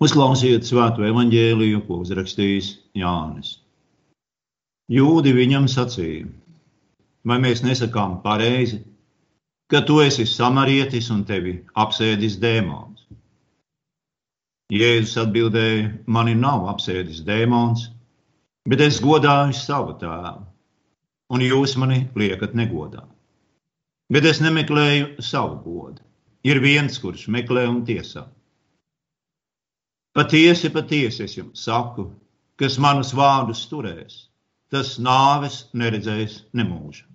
Uzklausiet svēto evaņģēliju, ko uzrakstījis Jānis. Jūdi viņam sacīja, vai mēs nesakām pareizi, ka tu esi samarietis un tevi apsēdis dēmons? Jēzus atbildēja, mani nav apsēdis dēmons, bet es godāju savu tēvu, un jūs mani liekat negodā. Bet es nemeklēju savu godu. Ir viens, kurš meklē un tiesā. Patiesi, patiesi es jums saku, kas manus vārdus turēs, tas nāves neredzēs nemūžu.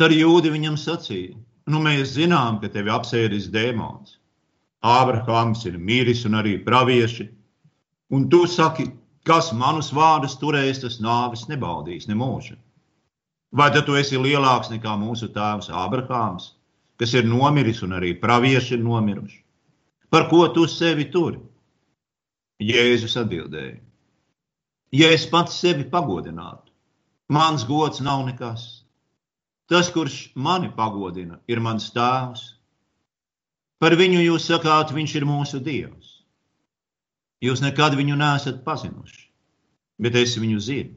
Tad jūdi viņam sacīja: Nu, mēs zinām, ka tevi apsēdis dēmons. Ābrahāms ir mīris un arī pravieši, un tu saki, kas manus vārdus turēs, tas nāves nebaudīs nemūžu. Vai tad tu esi lielāks nekā mūsu tēvs Ābrahāms, kas ir nomiris un arī pravieši ir nomiruši? Par ko tu sevi turi? Jēzus atbildēja: Ja es pats sevi pagodinātu, mans gods nav nekas. Tas, kurš mani pagodina, ir mans tēvs. Par viņu jūs sakāt, viņš ir mūsu dievs. Jūs nekad viņu neesat pazinuši, bet es viņu zinu.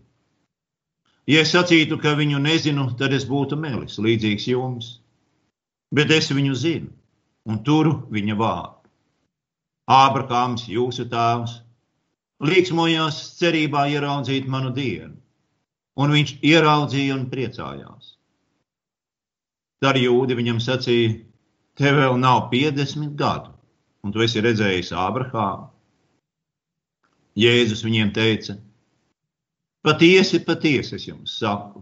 Ja es sacītu, ka viņu nezinu, tad es būtu melis, līdzīgs jums. Bet es viņu zinu un turu viņa vārdu. Ābrahāms, jūsu tēvs, līksmojās cerībā ieraudzīt manu dienu, un viņš ieraudzīja un priecājās. Tad jūdi viņam sacīja, tev vēl nav 50 gadu, un tu esi redzējis Ābrahāmu. Jēzus viņiem teica: Patiesi, patiesi es jums saku,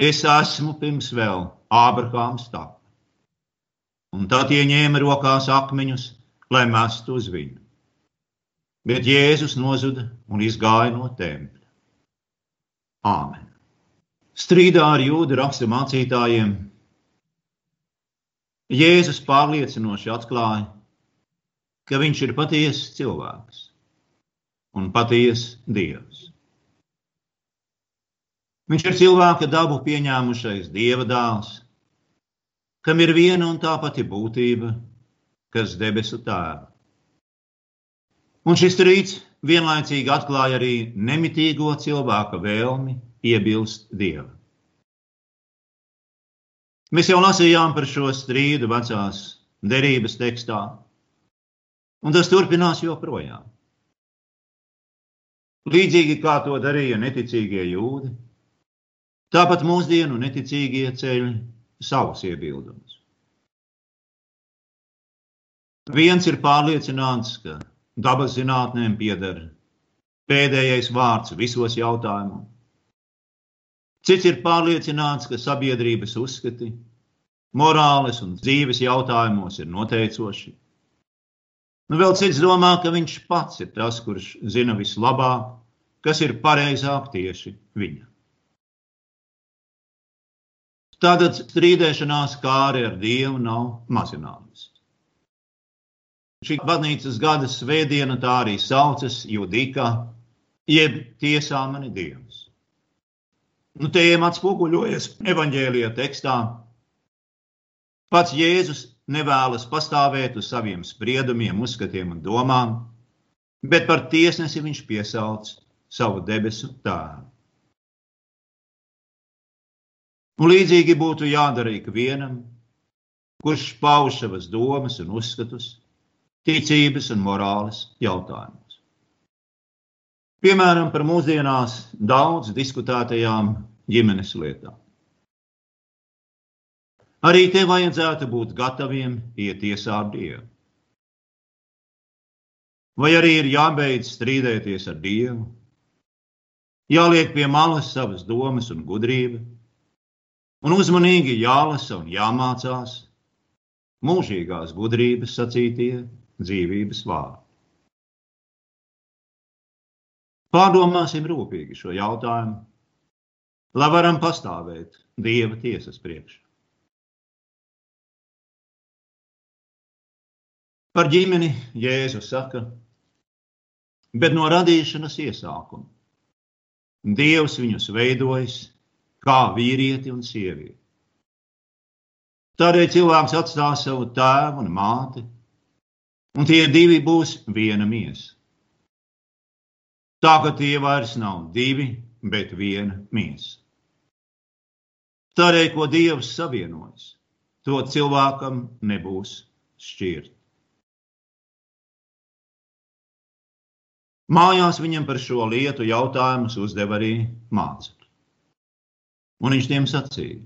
es esmu pirms vēl Ābrahāms tā. Un tad ieņēma rokās akmeņus lai mestu uz viņu. Bet Jēzus nozuda un izgāja no tempļa. Āmen. Strīdā ar jūdu rakstu mācītājiem Jēzus pārliecinoši atklāja, ka viņš ir patiesa cilvēks un patiesa dievs. Viņš ir cilvēka dabu pieņēmušais dieva dēls, kam ir viena un tā pati būtība kas debesu tēvu. Un šis rīts vienlaicīgi atklāja arī nemitīgo cilvēka vēlmi iebilst Dievam. Mēs jau lasījām par šo strīdu vecās derības tekstā, un tas turpinās joprojām. Līdzīgi kā to darīja neticīgie jūdi, tāpat mūsdienu neticīgie ceļ savus iebildumus. Viens ir pārliecināts, ka dabas zinātnēm pieder pēdējais vārds visos jautājumos. Cits ir pārliecināts, ka sabiedrības uzskati, morāles un dzīves jautājumos ir noteicoši. Nu, vēl cits domā, ka viņš pats ir tas, kurš zina vislabāk, kas ir pareizāk tieši viņa. Tātad strīdēšanās kā arī ar Dievu nav mazināmas. Šī baznīcas gada svētdiena tā arī saucas Judika, jeb tiesā mani Dievs. Nu, tēma atspoguļojas evaņģēlijā tekstā. Pats Jēzus nevēlas pastāvēt uz saviem spriedumiem, uzskatiem un domām, bet par tiesnesi viņš piesauc savu debesu tēvu. Un līdzīgi būtu jādara ikvienam, kurš pauž savas domas un uzskatus, ticības un morāles jautājumus. Piemēram, par mūsdienās daudz diskutētajām ģimenes lietām. Arī te vajadzētu būt gataviem iet tiesā ar Dievu. Vai arī ir jābeidz strīdēties ar Dievu, jāliek pie malas savas domas un gudrība, un uzmanīgi jālasa un jāmācās mūžīgās gudrības sacītie dzīvības vārdu. Pārdomāsim rūpīgi šo jautājumu, lai varam pastāvēt Dieva tiesas priekšā. Par ģimeni Jēzus saka, bet no radīšanas iesākuma Dievs viņus veidojis kā vīrieti un sievieti. Tādēļ cilvēks atstās savu tēvu un māti Un tie divi būs viena miesa. Tā ka tie vairs nav divi, bet viena miesa. Tādēļ, ko Dievs savienojas, to cilvēkam nebūs šķirt. Mājās viņam par šo lietu jautājumus uzdeva arī mācekļi. Un viņš tiem sacīja: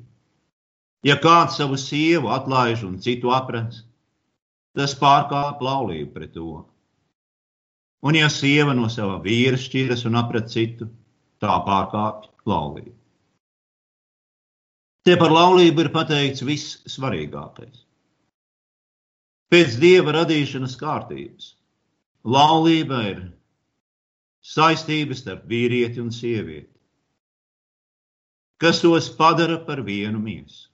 Ja kāds savu sievu atlaiž un citu apredz, tas pārkāpj laulību pret to. Un ja sieva no sava vīra šķiras un apredz citu, tā pārkāpj laulību. Te par laulību ir pateikts viss svarīgākais. Pēc dieva radīšanas kārtības laulība ir saistības starp vīrieti un sievieti, kas tos padara par vienu miesu.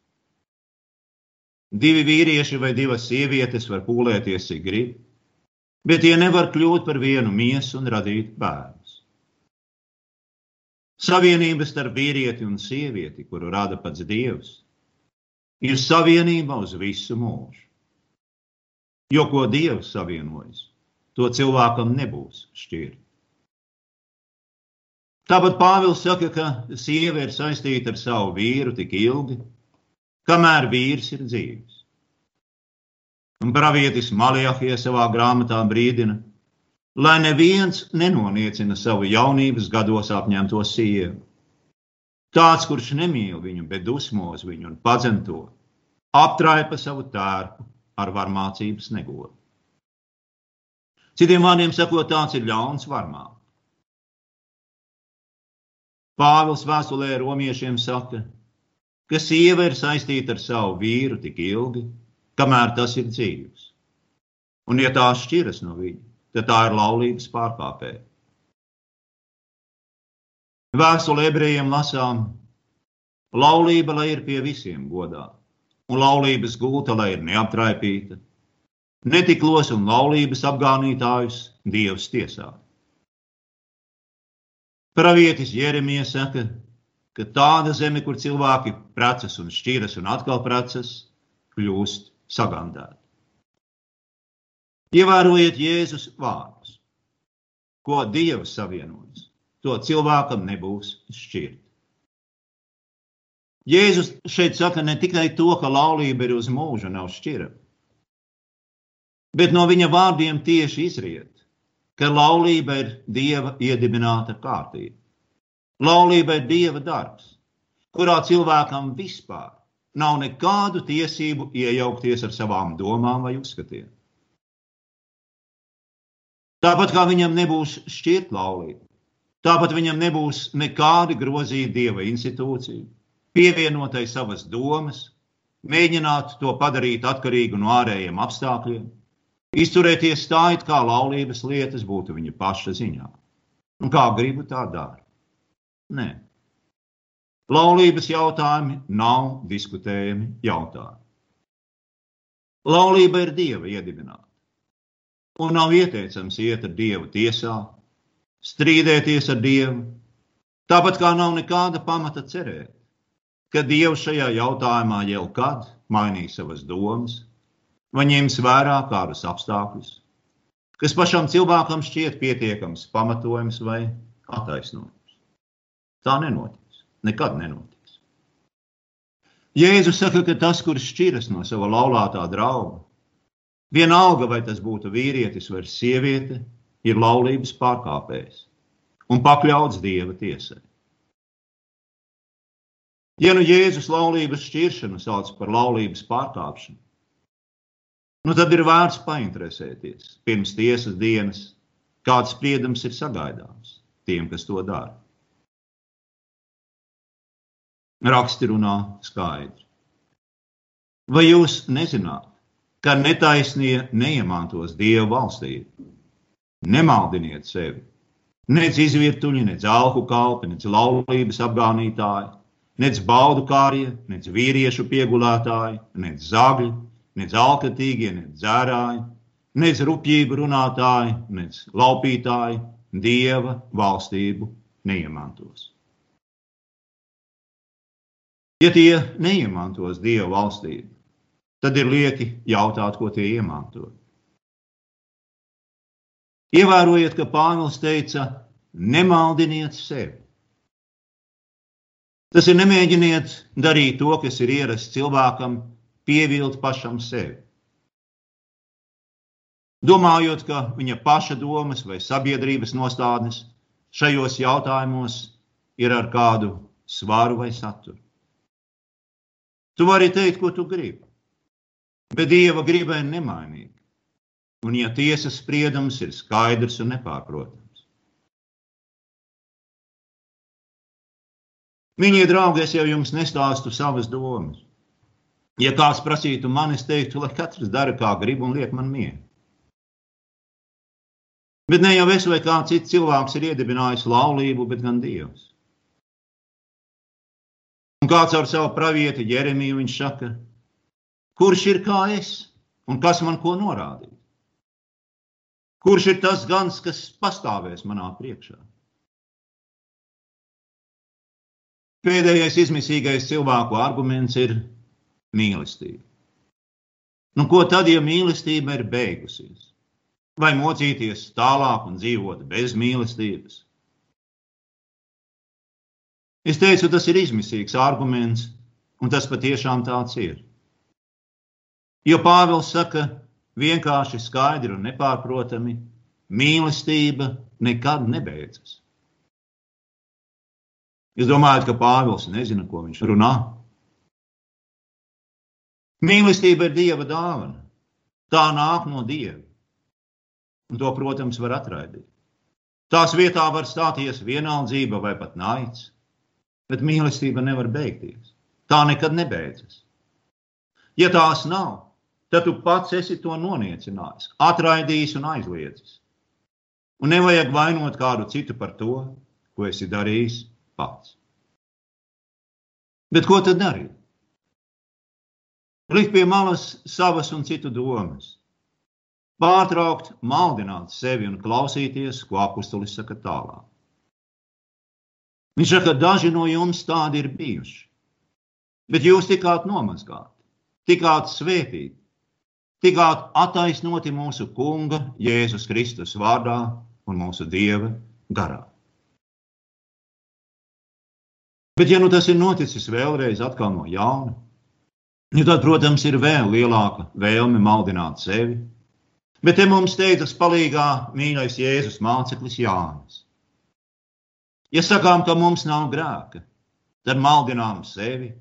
Divi vīrieši vai divas sievietes var pūlēties, cik grib, bet tie nevar kļūt par vienu miesu un radīt bērnus. Savienība starp vīrieti un sievieti, kuru rada pats Dievs, ir savienība uz visu mūžu. Jo ko Dievs savienojas, to cilvēkam nebūs šķirt. Tāpat Pāvils saka, ka sieva ir saistīta ar savu vīru tik ilgi, kamēr vīrs ir dzīves. Un pravietis Malijahie savā grāmatā brīdina, lai neviens nenoniecina savu jaunības gados apņemto sievu. Tāds, kurš nemīl viņu, bet dusmos viņu un padzen to, aptraipa savu tērpu ar varmācības negodu. Citiem vārdiem sakot, tāds ir ļauns varmāk. Pāvils vēstulē romiešiem saka, ka sieva ir saistīta ar savu vīru tik ilgi, kamēr tas ir dzīves. Un, ja tā šķiras no viņa, tad tā ir laulības pārkāpēja. Vēstulē ebrejiem lasām, laulība lai ir pie visiem godā, un laulības gulta lai ir neaptraipīta, netiklos un laulības apgānītājus Dievs tiesā. Pravietis Jeremija saka, ka tāda zeme, kur cilvēki precas un šķiras un atkal precas, kļūst sagandēta. Ievērojiet Jēzus vārdus. Ko Dievs savienojas, to cilvēkam nebūs šķirt. Jēzus šeit saka ne tikai to, ka laulība ir uz mūžu, nav šķira, bet no viņa vārdiem tieši izriet, ka laulība ir dieva iedibināta kārtība. Laulība ir dieva darbs, kurā cilvēkam vispār nav nekādu tiesību iejaukties ar savām domām vai uzskatiem. Tāpat kā viņam nebūs šķirt laulība, tāpat viņam nebūs nekādi grozīt dieva institūciju, pievienotai savas domas, mēģināt to padarīt atkarīgu no ārējiem apstākļiem, Izturēties tā, it kā laulības lietas būtu viņa paša ziņā. Un kā gribu, tā dara. Nē. Laulības jautājumi nav diskutējami jautājumi. Laulība ir dieva iedibināta. Un nav ieteicams iet ar dievu tiesā, strīdēties ar dievu. Tāpat kā nav nekāda pamata cerēt, ka dievs šajā jautājumā jau kad mainīs savas domas vai ņems vērā kādus apstākļus, kas pašam cilvēkam šķiet pietiekams pamatojums vai attaisnojums. Tā nenotiks. Nekad nenotiks. Jēzus saka, ka tas, kurš šķiras no sava laulātā drauga, vienalga vai tas būtu vīrietis vai sieviete, ir laulības pārkāpējs un pakļauts dieva tiesai. Ja nu Jēzus laulības šķiršanu sauc par laulības pārkāpšanu, nu tad ir vērts painteresēties pirms tiesas dienas, kāds spriedums ir sagaidāms tiem, kas to dara. Raksti runā skaidri. Vai jūs nezināt, ka netaisnie neiemantos Dieva valstību? Nemaldiniet sevi. Nec izvirtuļi, nec alku kalpi, nec laulības apgānītāji, nec baudu kārie, nec vīriešu piegulētāji, nec zagļi, nec alkatīgie, nec dzērāji, nec rupjību runātāji, nec laupītāji dieva valstību neiemantos. Ja tie neiemantos dieva valstību, tad ir lieki jautāt, ko tie iemanto. Ievērojiet, ka Pāvils teica, nemaldiniet sevi. Tas ir nemēģiniet darīt to, kas ir ierasts cilvēkam, pievilt pašam sevi. Domājot, ka viņa paša domas vai sabiedrības nostādnes šajos jautājumos ir ar kādu svaru vai saturu. Tu vari teikt, ko tu gribi, bet Dieva griba ir nemainīga. Un, ja tiesas spriedums ir skaidrs un nepārprotams, Mīļie draugi, es jau jums nestāstu savas domas. Ja kāds prasītu man, es teiktu, lai katrs dara, kā grib, un liek man mieru. Bet ne jau es vai kāds cits cilvēks ir iedibinājis laulību, bet gan Dievs. Un kāds ar savu pravieti Jeremiju viņš saka, kurš ir kā es un kas man ko norādīja? Kurš ir tas gans, kas pastāvēs manā priekšā? Pēdējais izmisīgais cilvēku arguments ir mīlestība. Nu, ko tad, ja mīlestība ir beigusies? Vai mocīties tālāk un dzīvot bez mīlestības? Es teicu, tas ir izmisīgs arguments, un tas patiešām tāds ir. Jo Pāvils saka, vienkārši skaidri un nepārprotami, mīlestība nekad nebeidzas. Jūs domājat, ka Pāvils nezina, ko viņš runā? Mīlestība ir Dieva dāvana. Tā nāk no Dieva. Un to, protams, var atraidīt. Tās vietā var stāties vienaldzība vai pat naids, bet mīlestība nevar beigties. Tā nekad nebeidzas. Ja tās nav, tad tu pats esi to noniecinājis, atraidījis un aizliedzis. Un nevajag vainot kādu citu par to, ko esi darījis pats. Bet ko tad darīt? Likt pie malas savas un citu domas, pārtraukt, maldināt sevi un klausīties, ko apustulis saka tālāk. Viņš saka, ka daži no jums tādi ir bijuši, bet jūs tikāt nomazgāti, tikāt svētīti, tikāt attaisnoti mūsu Kunga Jēzus Kristus vārdā un mūsu Dieva garā. Bet, ja nu tas ir noticis vēlreiz atkal no jauna, nu tad, protams, ir vēl lielāka vēlme maldināt sevi. Bet te mums teicis palīgā mīļais Jēzus māceklis Jānis. Ja sakām, ka mums nav grēka, tad maldinām sevi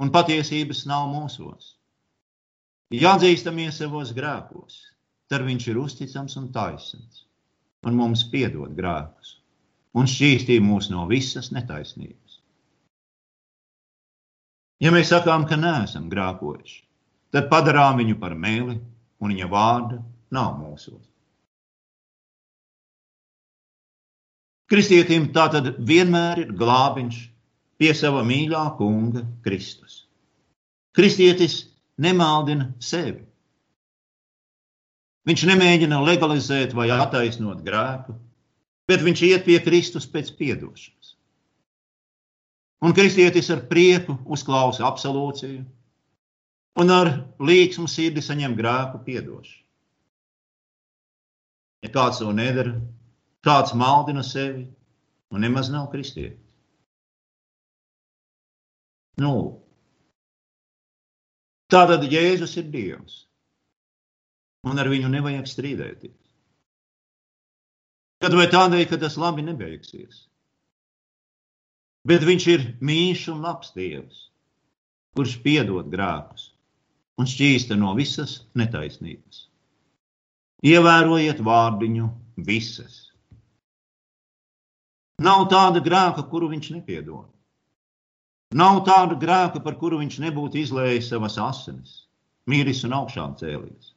un patiesības nav mūsos. Ja atzīstamies savos grēkos, tad viņš ir uzticams un taisns un mums piedod grēkus un šķīstī mūs no visas netaisnības. Ja mēs sakām, ka neesam grākojuši, tad padarām viņu par mēli, un viņa vārda nav mūsos. Kristietim tā tad vienmēr ir glābiņš pie sava mīļā kunga Kristus. Kristietis nemaldina sevi. Viņš nemēģina legalizēt vai attaisnot grēku, bet viņš iet pie Kristus pēc piedošanas. Un kristietis ar prieku uzklausa absolūciju un ar līksmu sirdi saņem grēku piedošanu. Ja kāds to nedara, kāds maldina sevi un nemaz nav kristietis. Nu, tātad Jēzus ir Dievs, un ar viņu nevajag strīdēties. Kad vai tādēļ, ka tas labi nebeigsies? Bet viņš ir mīļš un labs Dievs, kurš piedod grēkus un šķīsta no visas netaisnības. Ievērojiet vārdiņu visas. Nav tāda grēka, kuru viņš nepiedod. Nav tāda grēka, par kuru viņš nebūtu izlējis savas asinis, mīris un augšām cēlies.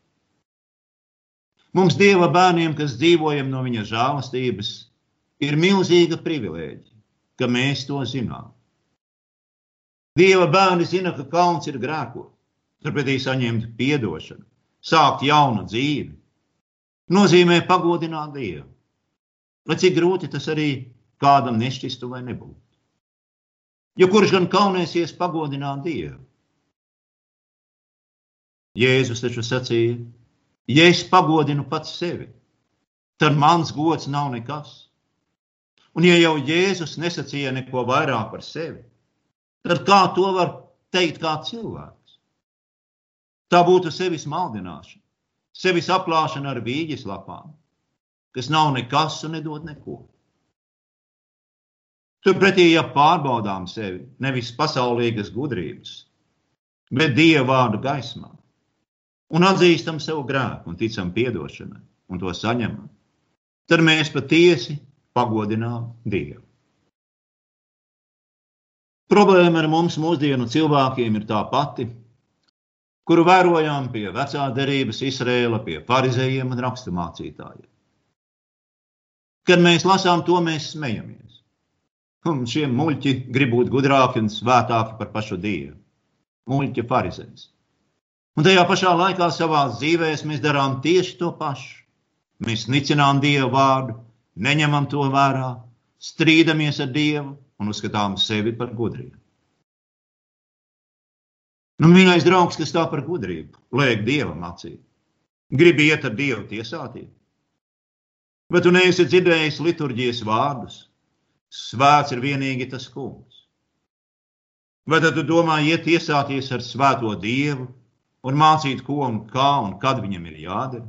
Mums, Dieva bērniem, kas dzīvojam no viņa žēlastības, ir milzīga privilēģija ka mēs to zinām. Dieva bērni zina, ka kauns ir grēkot, turpretī saņemt atdošanu, sākt jaunu dzīvi. Nozīmē pagodināt Dievu. Lai cik grūti tas arī kādam nešķistu vai nebūtu. Jo kurš gan kaunēsies pagodināt Dievu? Jēzus taču sacīja, ja es pagodinu pats sevi, tad mans gods nav nekas. Un ja jau Jēzus nesacīja neko vairāk par sevi, tad kā to var teikt kā cilvēks? Tā būtu sevis maldināšana, sevis aplāšana ar vīģes lapām, kas nav nekas un nedod neko. Turpretī, ja pārbaudām sevi, nevis pasaulīgas gudrības, bet Dieva vārdu gaismā, un atzīstam savu grēku un ticam atdošanai, un to saņemam, tad mēs patiesi pagodinām Dievu. Problēma ar mums, mūsdienu cilvēkiem, ir tā pati, kuru vērojām pie vecā derības Izrēla, pie farizējiem un raksturmācītājiem. Kad mēs lasām to, mēs smejamies. Un šie muļķi grib būt gudrāki un svētāki par pašu Dievu. Muļķi farizējs. Un tajā pašā laikā savā dzīvēm mēs darām tieši to pašu. Mēs nicinām Dievu vārdu, neņemam to vērā, strīdamies ar Dievu un uzskatām sevi par gudriem. Nu, mīļais draugs, kas tā par gudrību, liek Dievam acī, grib iet ar Dievu tiesātību. Bet tu neesi dzirdējis liturģijas vārdus. Svēts ir vienīgi tas kungs. Vai tad tu domā iet tiesāties ar svēto Dievu un mācīt, ko un kā un kad viņam ir jādara?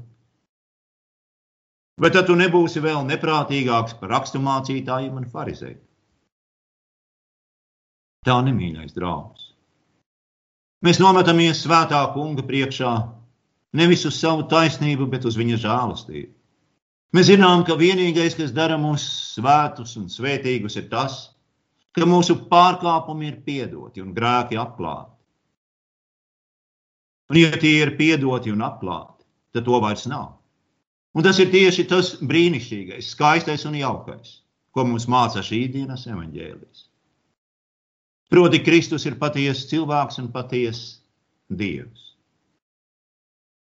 Bet tad tu nebūsi vēl neprātīgāks par raksturmācītājiem un farizējiem. Tā nemīļais draugs. Mēs nometamies svētā kunga priekšā nevis uz savu taisnību, bet uz viņa žēlastību. Mēs zinām, ka vienīgais, kas dara mūs svētus un svētīgus, ir tas, ka mūsu pārkāpumi ir piedoti un grēki atklāti. Un, ja tie ir piedoti un atklāti, tad to vairs nav. Un tas ir tieši tas brīnišķīgais, skaistais un jaukais, ko mums māca šī dienas evaņģēlijas. Proti, Kristus ir patiesa cilvēks un patiesa Dievs.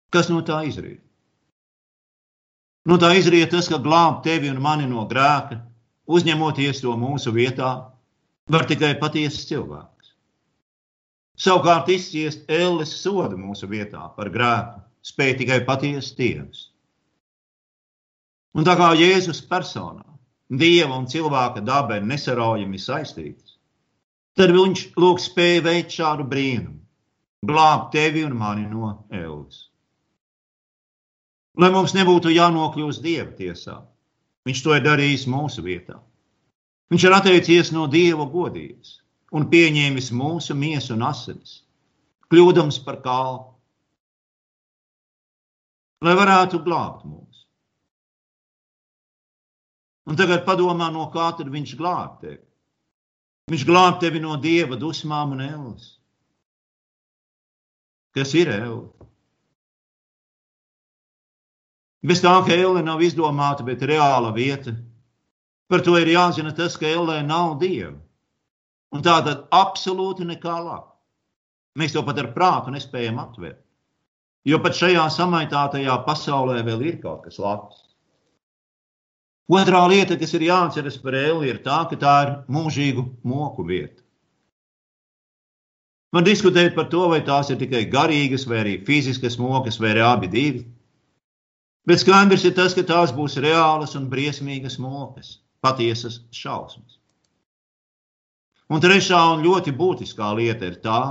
Kas no tā izriet? No tā izriet tas, ka glābt tevi un mani no grēka, uzņemoties to mūsu vietā, var tikai patiesas cilvēks. Savukārt izciest ēles sodu mūsu vietā par grēku spēj tikai patiesas Dievs. Un tā kā Jēzus personā, Dieva un cilvēka daba ir nesaraujami saistītas, tad viņš lūk spēja veikt šādu brīnumu, glābt tevi un mani no ēles. Lai mums nebūtu jānokļūst Dieva tiesā, viņš to ir darījis mūsu vietā. Viņš ir atteicies no Dieva godības un pieņēmis mūsu miesu un asinis, kļūdams par kalpu, lai varētu glābt mūs. Un tagad padomā, no kā tad viņš glāb tevi. Viņš glāb tevi no dieva dusmām un ēlas. Kas ir ēle? Bez tā, ka ēle nav izdomāta, bet reāla vieta, par to ir jāzina tas, ka ēlē nav dieva. Un tā tad absolūti nekā laba. Mēs to pat ar prātu nespējam atvērt. Jo pat šajā samaitātajā pasaulē vēl ir kaut kas labs. Otrā lieta, kas ir jāatceras par Eli, ir tā, ka tā ir mūžīgu moku vieta. Man diskutēt par to, vai tās ir tikai garīgas, vai arī fiziskas mokas, vai arī abi divi. Bet skaidrs ir tas, ka tās būs reālas un briesmīgas mokas, patiesas šausmas. Un trešā un ļoti būtiskā lieta ir tā,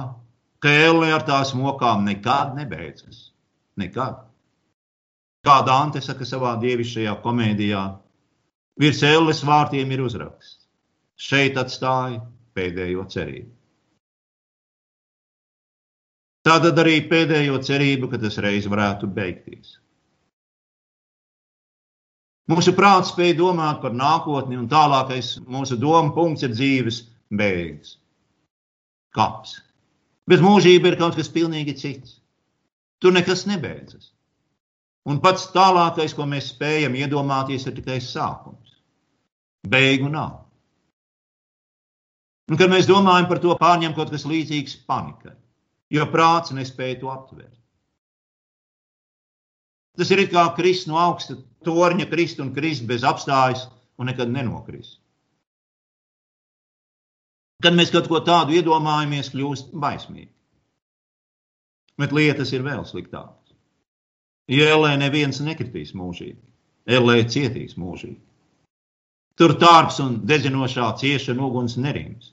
ka elle ar tās mokām nekad nebeidzas. Nekad. Kā Dante saka savā dievišķajā komēdijā, Virs elles vārtiem ir uzraksts. Šeit atstāja pēdējo cerību. Tātad arī pēdējo cerību, ka tas reiz varētu beigties. Mūsu prāts spēj domāt par nākotni, un tālākais mūsu doma punkts ir dzīves beigas. Kaps. Bet mūžība ir kaut kas pilnīgi cits. Tur nekas nebeidzas. Un pats tālākais, ko mēs spējam iedomāties, ir tikai sākums. Beigu nav. Un, kad mēs domājam par to, pārņem kaut kas līdzīgs panikai, jo prāts nespēja to aptvert. Tas ir kā krist no augsta torņa, krist un krist bez apstājas un nekad nenokrist. Kad mēs kaut ko tādu iedomājamies, kļūst baismīgi. Bet lietas ir vēl sliktākas. Ielē neviens nekritīs mūžīgi. Ellē cietīs mūžīgi. Tur tārps un dedzinošā ciešana uguns nerims.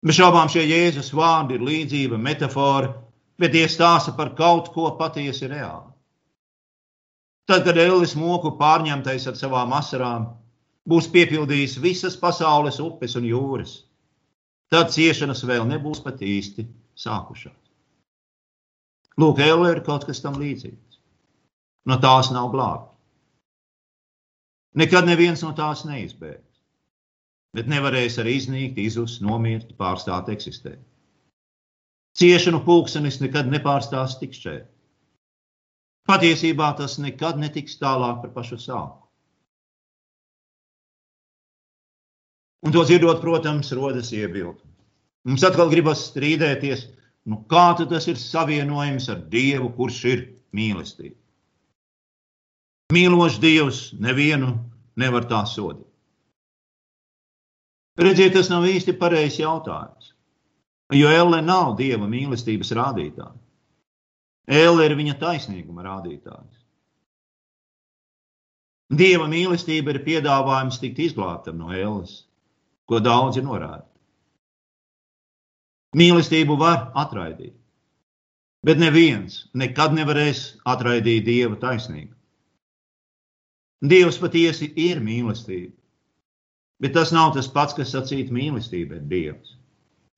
Bez šaubām šie Jēzus vārdi ir līdzība, metāfora, bet tie stāsta par kaut ko patiesi reāli. Tad, kad Ellis moku pārņemtais ar savām asarām, būs piepildījis visas pasaules upes un jūras, tad ciešanas vēl nebūs pat īsti sākušās. Lūk, Ella ir kaut kas tam līdzīgs. No tās nav glābta. Nekad neviens no tās neizbēgs, bet nevarēs arī iznīkt, izzust, nomirt, pārstāt eksistēt. Ciešanu pulkstenis nekad nepārstās tikšķēt. Patiesībā tas nekad netiks tālāk par pašu sāku. Un to dzirdot, protams, rodas iebildi. Mums atkal gribas strīdēties, nu kā tas ir savienojams ar Dievu, kurš ir mīlestība. Mīlošs Dievs nevienu nevar tā sodīt. Redziet, tas nav īsti pareizs jautājums. Jo Elle nav Dieva mīlestības rādītāja. Elle ir viņa taisnīguma rādītājs. Dieva mīlestība ir piedāvājums tikt izglābtam no ēles, ko daudzi norāda. Mīlestību var atraidīt, bet neviens nekad nevarēs atraidīt Dieva taisnību. Dievs patiesi ir mīlestība, bet tas nav tas pats, kas sacīt mīlestība ir Dievs,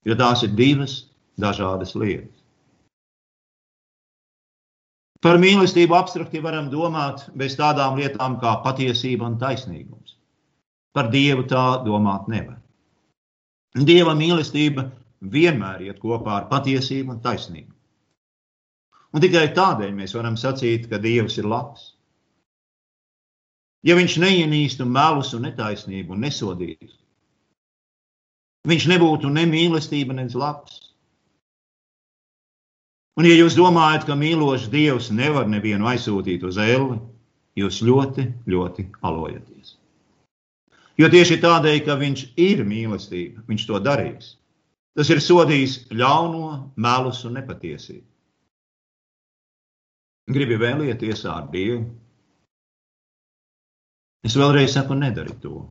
jo tās ir divas dažādas lietas. Par mīlestību abstrakti varam domāt bez tādām lietām kā patiesība un taisnīgums. Par Dievu tā domāt nevar. Dieva mīlestība vienmēr iet kopā ar patiesību un taisnību. Un tikai tādēļ mēs varam sacīt, ka Dievs ir labs. Ja viņš neienīstu melus un netaisnību un nesodītu, viņš nebūtu ne mīlestība, ne labs. Un, ja jūs domājat, ka mīlošs Dievs nevar nevienu aizsūtīt uz elli, jūs ļoti, ļoti alojaties. Jo tieši tādēļ, ka viņš ir mīlestība, viņš to darīs. Tas ir sodījis ļauno, melus un nepatiesību. Gribi vēlēties ar Dievu? Es vēlreiz saku, nedari to.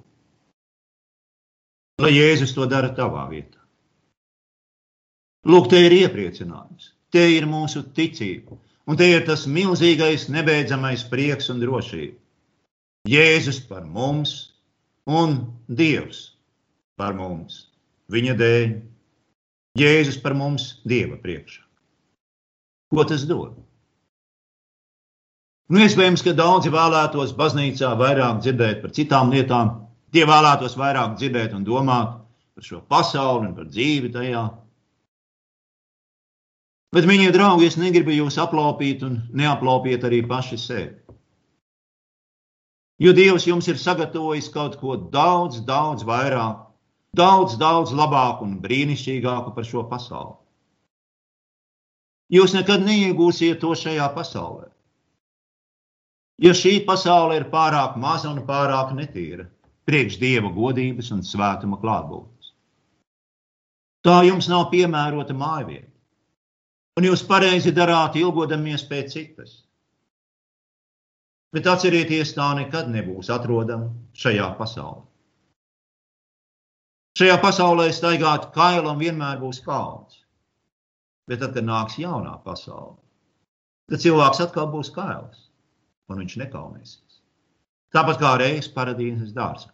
Lai Jēzus to dara tavā vietā. Lūk, te ir iepriecinājums. Te ir mūsu ticība, un te ir tas milzīgais, nebeidzamais prieks un drošība. Jēzus par mums un Dievs par mums. Viņa dēļ. Jēzus par mums Dieva priekšā. Ko tas dod? Nu, iespējams, ka daudzi vēlētos baznīcā vairāk dzirdēt par citām lietām. Tie vēlētos vairāk dzirdēt un domāt par šo pasauli un par dzīvi tajā. Bet, mīļie draugi, es negribu jūs aplaupīt un neaplaupiet arī paši sevi. Jo Dievs jums ir sagatavojis kaut ko daudz, daudz vairāk, daudz, daudz labāku un brīnišķīgāku par šo pasauli. Jūs nekad neiegūsiet to šajā pasaulē. Jo šī pasaule ir pārāk maza un pārāk netīra, priekš dieva godības un svētuma klātbūtnes. Tā jums nav piemērota mājvieta. Un jūs pareizi darāt, ilgodamies pēc citas. Bet atcerieties, tā nekad nebūs atrodama šajā pasaulē. Šajā pasaulē staigāt kailam vienmēr būs kauns. Bet tad, kad nāks jaunā pasaule, tad cilvēks atkal būs kails un viņš nekaunēsies. Tāpat kā reizes paradīzes dārzā.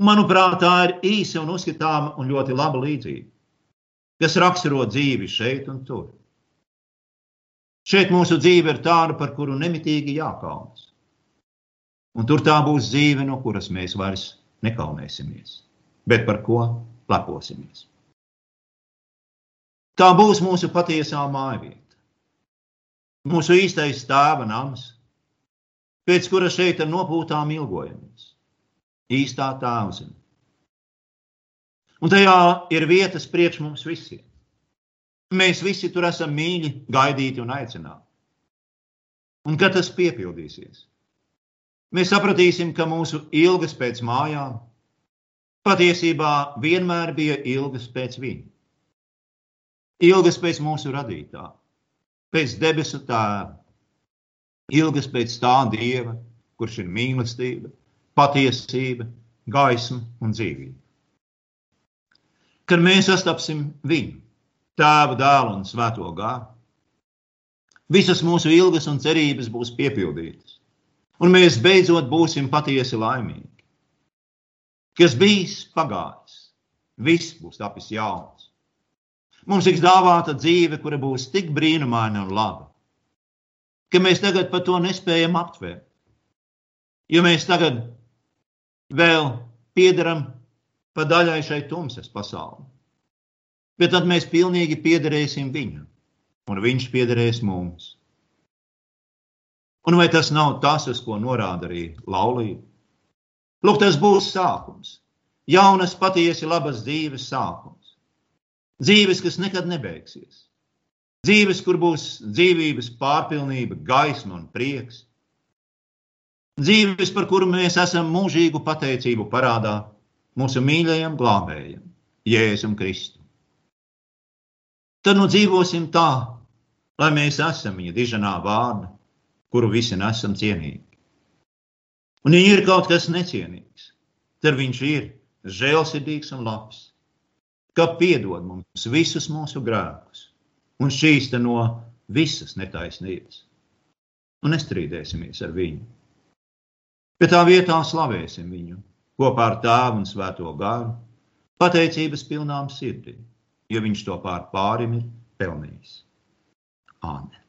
Manuprāt, tā ir īsa un uzskatāma un ļoti laba līdzība, kas raksturo dzīvi šeit un tur. Šeit mūsu dzīve ir tāda, par kuru nemitīgi jākaunas. Un tur tā būs dzīve, no kuras mēs vairs nekaunēsimies, bet par ko leposimies. Tā būs mūsu patiesā mājvieta, mūsu īstais tēva nams, pēc kura šeit ar nopūtām ilgojamies. Īstā tēvzeme. Un tajā ir vietas priekš mums visiem. Mēs visi tur esam mīļi, gaidīti un aicināti. Un kad tas piepildīsies, mēs sapratīsim, ka mūsu ilgas pēc mājām patiesībā vienmēr bija ilgas pēc viņa. Ilgas pēc mūsu radītā, pēc debesu tēva, ilgas pēc tā dieva, kurš ir mīlestība, patiesība, gaisma un dzīvība. Kad mēs sastapsim viņu, tēvu, dēlu un svēto gāru, visas mūsu ilgas un cerības būs piepildītas, un mēs beidzot būsim patiesi laimīgi. Kas bijis pagājis, viss būs tapis jauns. Mums tiks dāvāta dzīve, kura būs tik brīnumaina un laba, ka mēs tagad par to nespējam aptvērt. Jo mēs tagad vēl piedaram pa daļai šai tumsas pasaulē. Bet tad mēs pilnīgi piederēsim viņam, un viņš piederēs mums. Un vai tas nav tas, uz ko norāda arī laulība? Lūk, tas būs sākums. Jaunas, patiesi labas dzīves sākums. Dzīves, kas nekad nebeigsies. Dzīves, kur būs dzīvības pārpilnība, gaisma un prieks. Dzīves, par kuru mēs esam mūžīgu pateicību parādā mūsu mīļajam glābējam, Jēzum Kristum. Tad nu dzīvosim tā, lai mēs esam viņa diženā vārda, kuru visi nesam cienīgi. Un, ja ir kaut kas necienīgs, tad viņš ir žēlsirdīgs un labs, ka piedod mums visus mūsu grēkus un šķīsta no visas netaisnības. Un nestrīdēsimies ar viņu. Bet tā vietā slavēsim viņu kopā ar tēvu un svēto garu, pateicības pilnām sirdīm, jo viņš to pār pārim ir pelnījis. Āmen!